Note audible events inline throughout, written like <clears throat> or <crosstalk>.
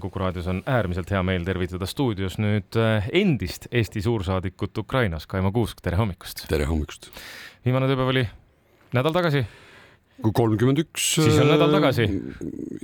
Kuku raadios on äärmiselt hea meel tervitada stuudios nüüd äh, endist Eesti suursaadikut Ukrainas, Kaimo Kuusk, tere hommikust! tere hommikust! viimane tööpäev oli nädal tagasi kolmkümmend üks. siis on nädal tagasi.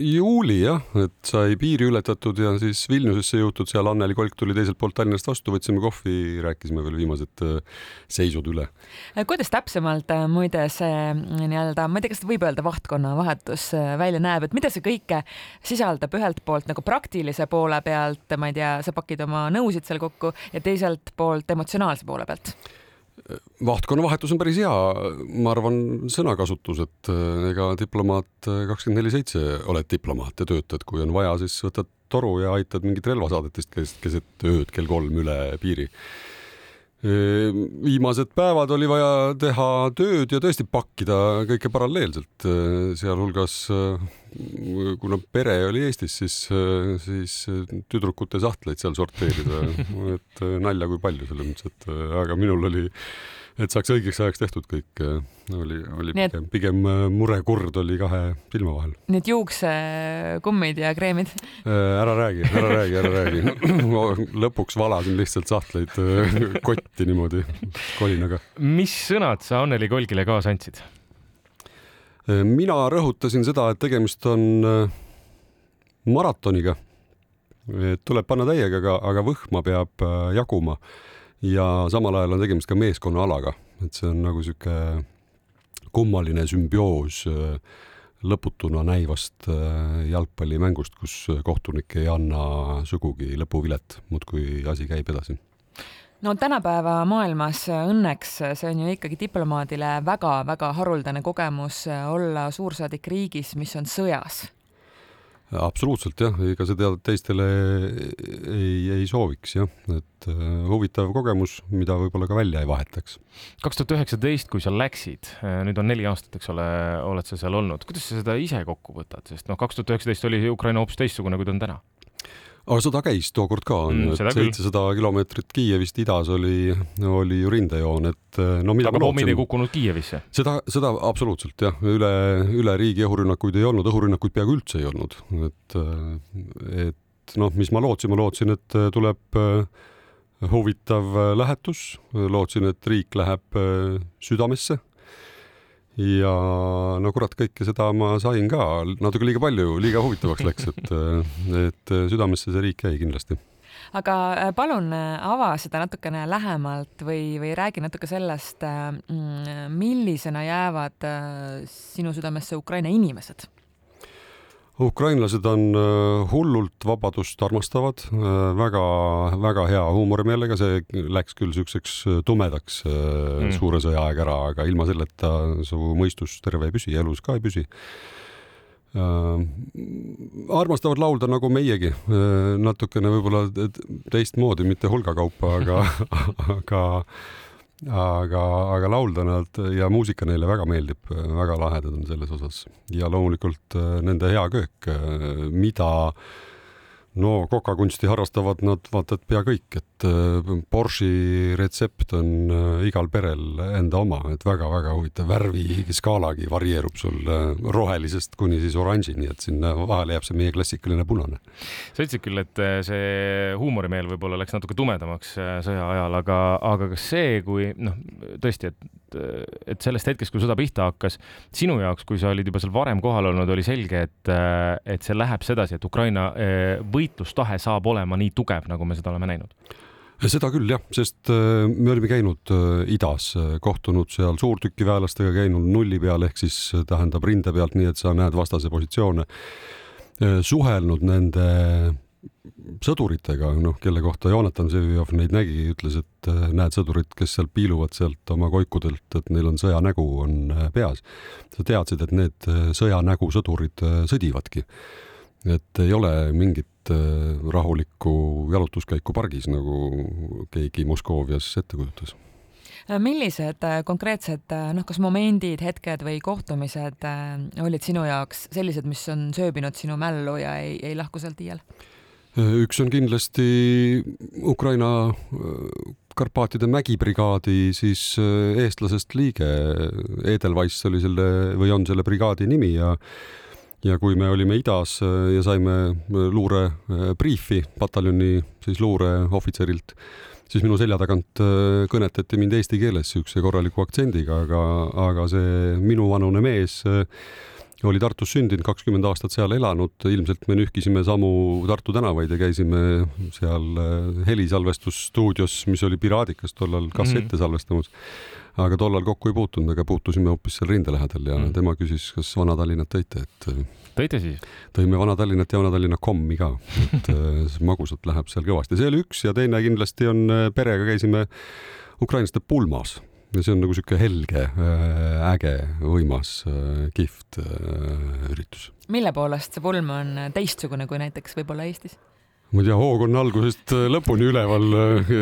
juuli jah, et sai piiri ületatud ja siis Vilniusesse jõutud, seal Anneli Kolk tuli teiselt poolt Tallinnast vastu, võtsime kohvi, rääkisime veel viimased äh, seisud üle. Äh, kuidas täpsemalt äh, muide see nii-öelda, ma ei tea, kas võib öelda vahtkonna vahetus välja näeb, et mida see kõike sisaldab ühelt poolt nagu praktilise poole pealt, ma ei tea, sa pakid oma nõusid seal kokku ja teiselt poolt emotsionaalse poole pealt vahtkonna vahetus on päris hea, ma arvan, sõnakasutus, et äh, ega diplomaat äh, kakskümmend neli seitse oled diplomaat ja töötad, kui on vaja, siis võtad toru ja aitad mingit relvasaadetist keset ööd kell kolm üle piiri viimased päevad oli vaja teha tööd ja tõesti pakkida kõike paralleelselt, sealhulgas kuna pere oli Eestis, siis, siis tüdrukute sahtleid seal sorteerida, <laughs> et nalja kui palju selles mõttes, et aga minul oli et saaks õigeks ajaks tehtud kõik, oli, oli nii pigem, pigem äh, murekurd oli kahe silma vahel. Need juuksekummid ja kreemid? Ära räägi, ära räägi, ära räägi. <clears throat> lõpuks valasin lihtsalt sahtleid kotti niimoodi kolinaga. mis sõnad sa Anneli Kolgile kaasa andsid? mina rõhutasin seda, et tegemist on maratoniga. tuleb panna täiega, aga, aga võhma peab jaguma ja samal ajal on tegemist ka meeskonnaalaga, et see on nagu sihuke kummaline sümbioos äh, lõputuna näivast äh, jalgpallimängust, kus kohtunik ei anna sugugi lõpuvilet, muudkui asi käib edasi. No tänapäeva maailmas õnneks see on ju ikkagi diplomaadile väga-väga haruldane kogemus olla suursaadik riigis, mis on sõjas absoluutselt jah, ega seda teistele ei, ei sooviks jah, et äh, huvitav kogemus, mida võib-olla ka välja ei vahetaks. kaks tuhat üheksateist, kui sa läksid, äh, nüüd on neli aastat, eks ole, oled sa seal olnud, kuidas sa seda ise kokku võtad, sest noh, kaks tuhat üheksateist oli Ukraina hoopis teistsugune, kui ta on täna aga sõda käis tookord ka, et seitsesada kilomeetrit Kiievist idas oli, oli ju rindejoon, et no mida aga pommid ei kukkunud Kiievisse? seda, seda absoluutselt jah, üle, üle riigi õhurünnakuid ei olnud, õhurünnakuid peaaegu üldse ei olnud, et, et noh, mis ma lootsin, ma lootsin, et tuleb eh, huvitav lähetus, lootsin, et riik läheb südamesse ja no kurat, kõike seda ma sain ka, natuke liiga palju, liiga huvitavaks läks, <laughs> et, et südamesse see riik jäi kindlasti. Aga äh, palun äh, ava seda natukene lähemalt või, või räägi natuke sellest, äh, mm, millisena jäävad sinu südamesse Ukraina inimesed ukrainlased on äh, hullult vabadust armastavad väga,, väga-väga hea huumorimeelega, see läks küll siukseks äh, tumedaks äh, mm. suure sõja aeg ära, aga ilma selleta su mõistus terve ei püsi, elus ka ei püsi äh,. armastavad laulda nagu meiegi, natukene võib-olla teistmoodi, mitte hulgakaupa, aga <laughs> aga aga, aga laulda nad ja muusika neile väga meeldib, väga lahedad on selles osas. Ja loomulikult äh, nende hea köök, äh, mida no kokakunsti harrastavad nad vaata et pea kõik, et äh, Porsche'i retsept on äh, igal perel enda oma, et väga-väga huvitav värviskaalagi varieerub sul äh, rohelisest kuni siis oranžini, et sinna vahele jääb see meie klassikaline punane. sa ütlesid küll, et see huumorimeel võib-olla läks natuke tumedamaks sõja ajal, aga, aga kas see, kui noh, tõesti, et, et sellest hetkest, kui sõda pihta hakkas, sinu jaoks, kui sa olid juba seal varem kohal olnud, oli selge, et, et see läheb sedasi, et Ukraina või võitlustahe saab olema nii tugev, nagu me seda oleme näinud? seda küll jah, sest äh, me olime käinud äh, idas, äh, kohtunud seal suurtükiväelastega, käinud nulli peal ehk siis tähendab rinde pealt, nii et sa näed vastase positsioone, suhelnud nende sõduritega, noh, kelle kohta Jonatan Vsevjov neid nägi, ütles, et näed sõdurid, kes seal piiluvad sealt oma koikudelt, et neil on sõjanägu on peas. sa teadsid, et need sõjanägu sõdurid sõdivadki. Et ei ole mingit Äh, rahulikku jalutuskäiku pargis, nagu keegi Moskoovias ette kujutas äh, millised äh, konkreetsed noh, kas momendid, hetked või kohtumised olid sinu jaoks sellised, mis on sööbinud sinu mällu ja ei, ei lahku sealt iial? üks on kindlasti Ukraina Karpaatide mägibrigaadi siis eestlasest liige, Edelweiss oli selle või on selle brigaadi nimi ja ja kui me olime idas ja saime luurebriifi pataljoni siis luureohvitserilt, siis minu selja tagant kõnetati mind eesti keeles niisuguse korraliku aktsendiga, aga, aga see minuvanune mees oli Tartus sündinud, kakskümmend aastat seal elanud, ilmselt me nühkisime samu Tartu tänavaid ja käisime seal äh, helisalvestusstuudios, mis oli Piraadikas tollal kassette -hmm. salvestamas. aga tollal kokku ei puutunud, aga puutusime hoopis seal rinde lähedal ja mm tema küsis, kas Vana-Tallinnat tõite, et äh, tõite siis? tõime Vana-Tallinnat ja Vana-Tallinna kommi ka, et äh, <laughs> magusat läheb seal kõvasti, see oli üks ja teine kindlasti on, perega käisime ukrainlaste pulmas ja see on nagu sihuke helge, äh, äge, võimas, äh, kihvt äh, üritus. mille poolest see pulm on teistsugune kui näiteks võib-olla Eestis? ma ei tea, hoog on algusest lõpuni üleval,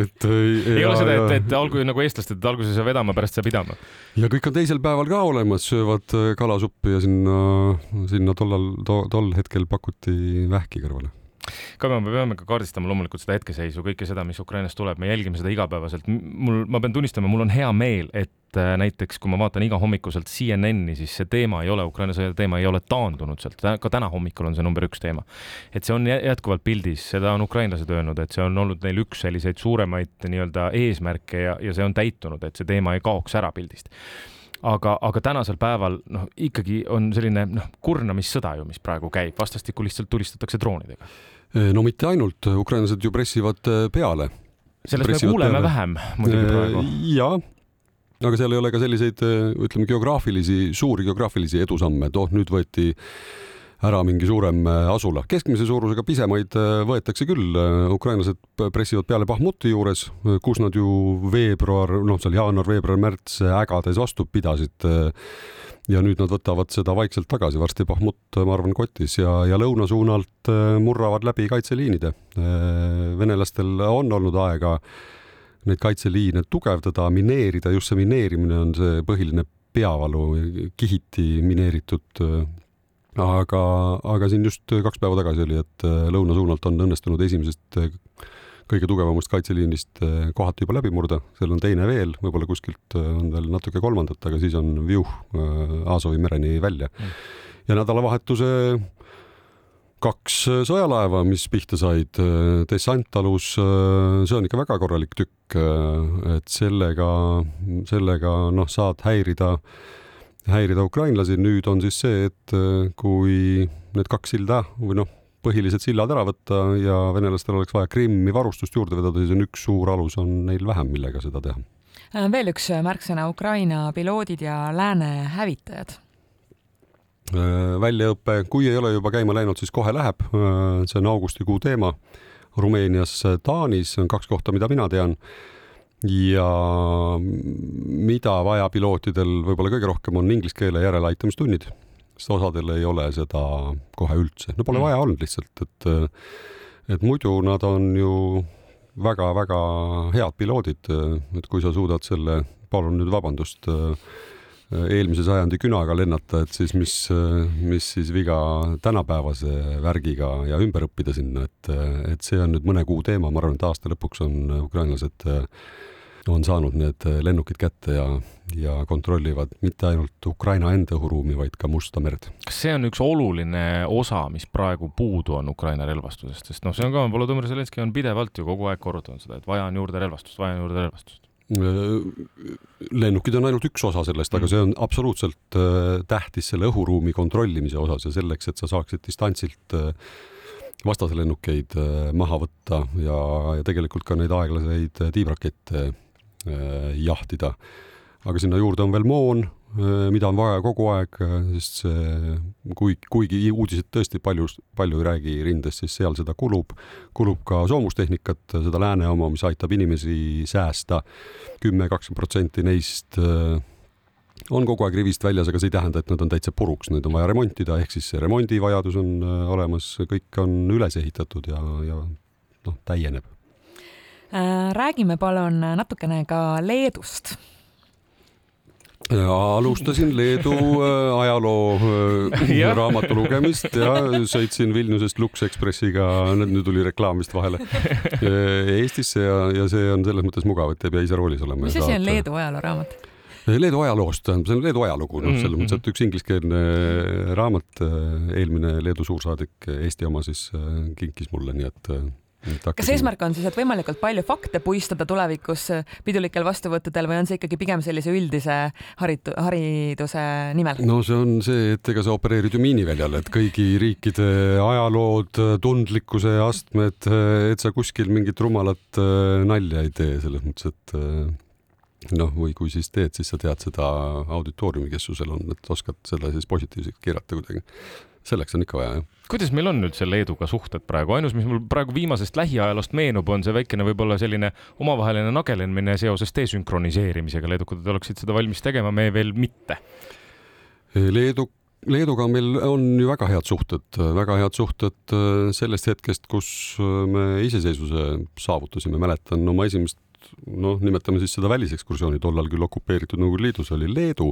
et. ei ole seda, et, et algul nagu eestlased, et alguses saa vedama, pärast saab pidama. ja kõik on teisel päeval ka olemas, söövad kalasuppi ja sinna, sinna tollal to,, tol hetkel pakuti vähki kõrvale Kaivo, me peame ka kaardistama loomulikult seda hetkeseisu, kõike seda, mis Ukrainast tuleb, me jälgime seda igapäevaselt. mul, ma pean tunnistama, mul on hea meel, et äh, näiteks kui ma vaatan igahommikuselt CNN-i, siis see teema ei ole, Ukraina sõja teema ei ole taandunud sealt, ka täna hommikul on see number üks teema. et see on jätkuvalt pildis, seda on ukrainlased öelnud, et see on olnud neil üks selliseid suuremaid nii-öelda eesmärke ja, ja see on täitunud, et see teema ei kaoks ära pildist. Aga, aga tänasel päeval noh, ikkagi on selline noh, kurnamissõda ju, mis praegu käib, vastastikku lihtsalt tulistatakse droonidega no mitte ainult, ukrainlased ju pressivad äh, peale. sellest me kuuleme peale. vähem muidugi praegu. ja, aga seal ei ole ka selliseid, äh, ütleme, geograafilisi, suuri geograafilisi edusamme, et oh, nüüd võeti ära mingi suurem äh, asula. keskmise suurusega pisemaid võetakse küll, ukrainlased pressivad peale Bahmuti juures, kus nad ju veebruar, noh, seal jaanuar, veebruar, märts ägades vastu pidasid ja nüüd nad võtavad seda vaikselt tagasi, varsti Bahmut, ma arvan, kotis ja, ja lõuna suunalt äh, murravad läbi kaitseliinide. Äh, venelastel on olnud aega neid kaitseliine tugevdada, mineerida, just see mineerimine on see põhiline peavalu, kihiti mineeritud äh, aga, aga siin just kaks päeva tagasi oli, et lõuna suunalt on õnnestunud esimesest kõige tugevamast kaitseliinist eh, kohati juba läbi murda, seal on teine veel, võib-olla kuskilt on veel natuke kolmandat, aga siis on viuh Aasovi mereni välja. Mm.. ja nädalavahetuse kaks sõjalaeva, mis pihta said, dessanttalus, see on ikka väga korralik tükk, et sellega, sellega noh, saad häirida, häirida ukrainlasi, nüüd on siis see, et kui need kaks silda või noh, põhilised sillad ära võtta ja venelastel oleks vaja Krimmi varustust juurde vedada, siis on üks suur alus on neil vähem, millega seda teha. Äh, veel üks märksõna, Ukraina piloodid ja lääne hävitajad äh, väljaõpe, kui ei ole juba käima läinud, siis kohe läheb. Äh, see on augustikuu teema. Rumeenias, Taanis on kaks kohta, mida mina tean. Ja mida vaja pilootidel võib-olla kõige rohkem on inglise keele järeleaitamistunnid. Sest osadel ei ole seda kohe üldse, no pole mm. vaja olnud lihtsalt, et et muidu nad on ju väga-väga head piloodid, et kui sa suudad selle, palun nüüd vabandust, eelmise sajandi künaga lennata, et siis mis, mis siis viga tänapäevase värgiga ja ümber õppida sinna, et, et see on nüüd mõne kuu teema, ma arvan, et aasta lõpuks on ukrainlased on saanud need lennukid kätte ja, ja kontrollivad mitte ainult Ukraina enda õhuruumi, vaid ka Musta merd. kas see on üks oluline osa, mis praegu puudu on Ukraina relvastusest, sest noh, see on ka, Volodõmõr Zelenskõi on pidevalt ju kogu aeg korrutanud seda, et vaja on juurde relvastust, vaja on juurde relvastust. Lennukid on ainult üks osa sellest, aga see on absoluutselt äh, tähtis selle õhuruumi kontrollimise osas ja selleks, et sa saaksid distantsilt äh, vastase lennukeid äh, maha võtta ja, ja tegelikult ka neid aeglaseid tiibrakette Äh, jahtida. aga sinna juurde on veel moon, äh, mida on vaja kogu aeg, äh, sest see, kui, kuigi uudised tõesti palju, palju ei räägi rindest, siis seal seda kulub. kulub ka soomustehnikat, seda lääne oma, mis aitab inimesi säästa. kümme, kakskümmend protsenti neist on kogu aeg rivist väljas, aga see ei tähenda, et nad on täitsa puruks, neid on vaja remontida, ehk siis remondivajadus on olemas, kõik on üles ehitatud ja, ja noh, täieneb Äh, räägime palun natukene ka Leedust alustasin Leedu äh, ajaloo äh, <laughs> raamatu lugemist ja sõitsin Vilniusest Lux Expressiga, nüüd tuli reklaam vist vahele, <laughs> Eestisse ja, ja see on selles mõttes mugav, et ei pea ise roolis olema. mis asi on Leedu ajalooraamat? Leedu ajaloost, tähendab, see on Leedu ajalugu, noh, selles mõttes, et üks ingliskeelne raamat, eelmine Leedu suursaadik, Eesti oma siis kinkis mulle, nii et kas eesmärk on siis, et võimalikult palju fakte puistada tulevikus pidulikel vastuvõttudel või on see ikkagi pigem sellise üldise haritu-, hariduse nimel? no see on see, et ega sa opereerid ju miiniväljal, et kõigi riikide ajalood, tundlikkuse astmed, et sa kuskil mingit rumalat äh, nalja ei tee, selles mõttes, et äh, noh, või kui siis teed, siis sa tead seda auditooriumi, kes su seal on, et oskad selle siis positiivseks keerata kuidagi. Selleks on ikka vaja, jah. Kuidas meil on nüüd selle Leeduga suhted praegu, ainus, mis mul praegu viimasest lähiajaloost meenub, on see väikene võib-olla selline omavaheline nagelenemine seoses desünkroniseerimisega, leedukad oleksid seda valmis tegema, me veel mitte. Leedu Leeduga meil on ju väga head suhted, väga head suhted äh, sellest hetkest, kus äh, me iseseisvuse saavutasime, mäletan oma esimest, noh, nimetame siis seda välisekskursiooni, tollal küll okupeeritud Nõukogude Liidus oli Leedu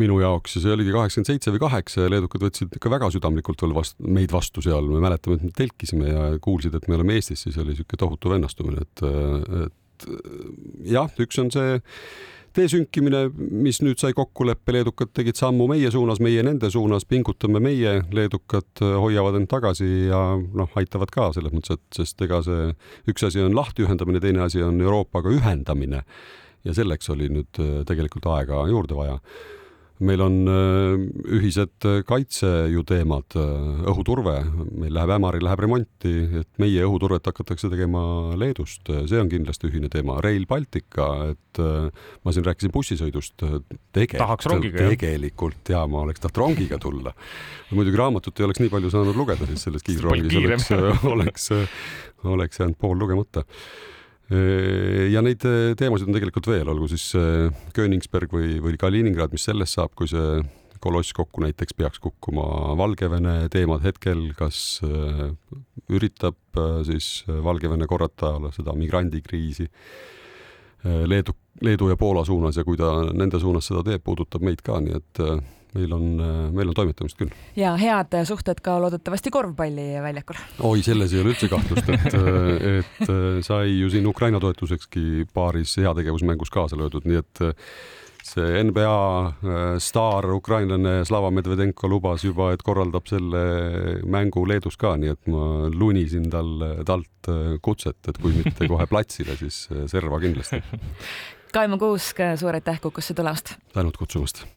minu jaoks ja see oligi kaheksakümmend seitse või kaheksa ja leedukad võtsid ikka väga südamlikult veel vastu, meid vastu seal, me mäletame, et me telkisime ja kuulsid, et me oleme Eestis, siis oli niisugune tohutu vennastumine, et, et jah, üks on see desünkimine, mis nüüd sai kokkuleppe, leedukad tegid sammu meie suunas, meie nende suunas, pingutame meie, leedukad hoiavad end tagasi ja noh, aitavad ka selles mõttes, et sest ega see üks asi on lahti ühendamine, teine asi on Euroopaga ühendamine. Ja selleks oli nüüd tegelikult aega juurde vaja meil on äh, ühised äh, kaitse ju teemad, äh, õhuturve, meil läheb Ämaril läheb remonti, et meie õhuturvet hakatakse tegema Leedust, see on kindlasti ühine teema. Rail Baltica, et ma siin rääkisin bussisõidust, tegelikult, tegelikult ja ma oleks tahtnud rongiga tulla. muidugi raamatut ei oleks nii palju saanud lugeda siis selles kiirrongis, oleks, oleks, oleks jäänud pool lugemata ja neid äh, teemasid on tegelikult veel, olgu siis äh, Königsberg või, või Kaliningrad, mis sellest saab, kui see koloss kokku näiteks peaks kukkuma. Valgevene teemad hetkel, kas äh, üritab siis Valgevene korrata seda migrandikriisi Leedu, Leedu ja Poola suunas ja kui ta nende suunas seda teeb, puudutab meid ka, nii et meil on, meil on toimetamist küll. ja head suhted ka loodetavasti korvpalliväljakul. oi, selles ei ole üldse kahtlust, et, et sai ju siin Ukraina toetusekski paaris heategevusmängus kaasa löödud, nii et see NBA äh, staar, ukrainlane Slava Medvedenko lubas juba, et korraldab selle mängu Leedus ka, nii et ma lunisin tal, talt kutset, et kui mitte kohe platsile, siis serva kindlasti. <laughs> Kaimo Kuusk, suur aitäh Kukusse tulemast! tänud kutsumast!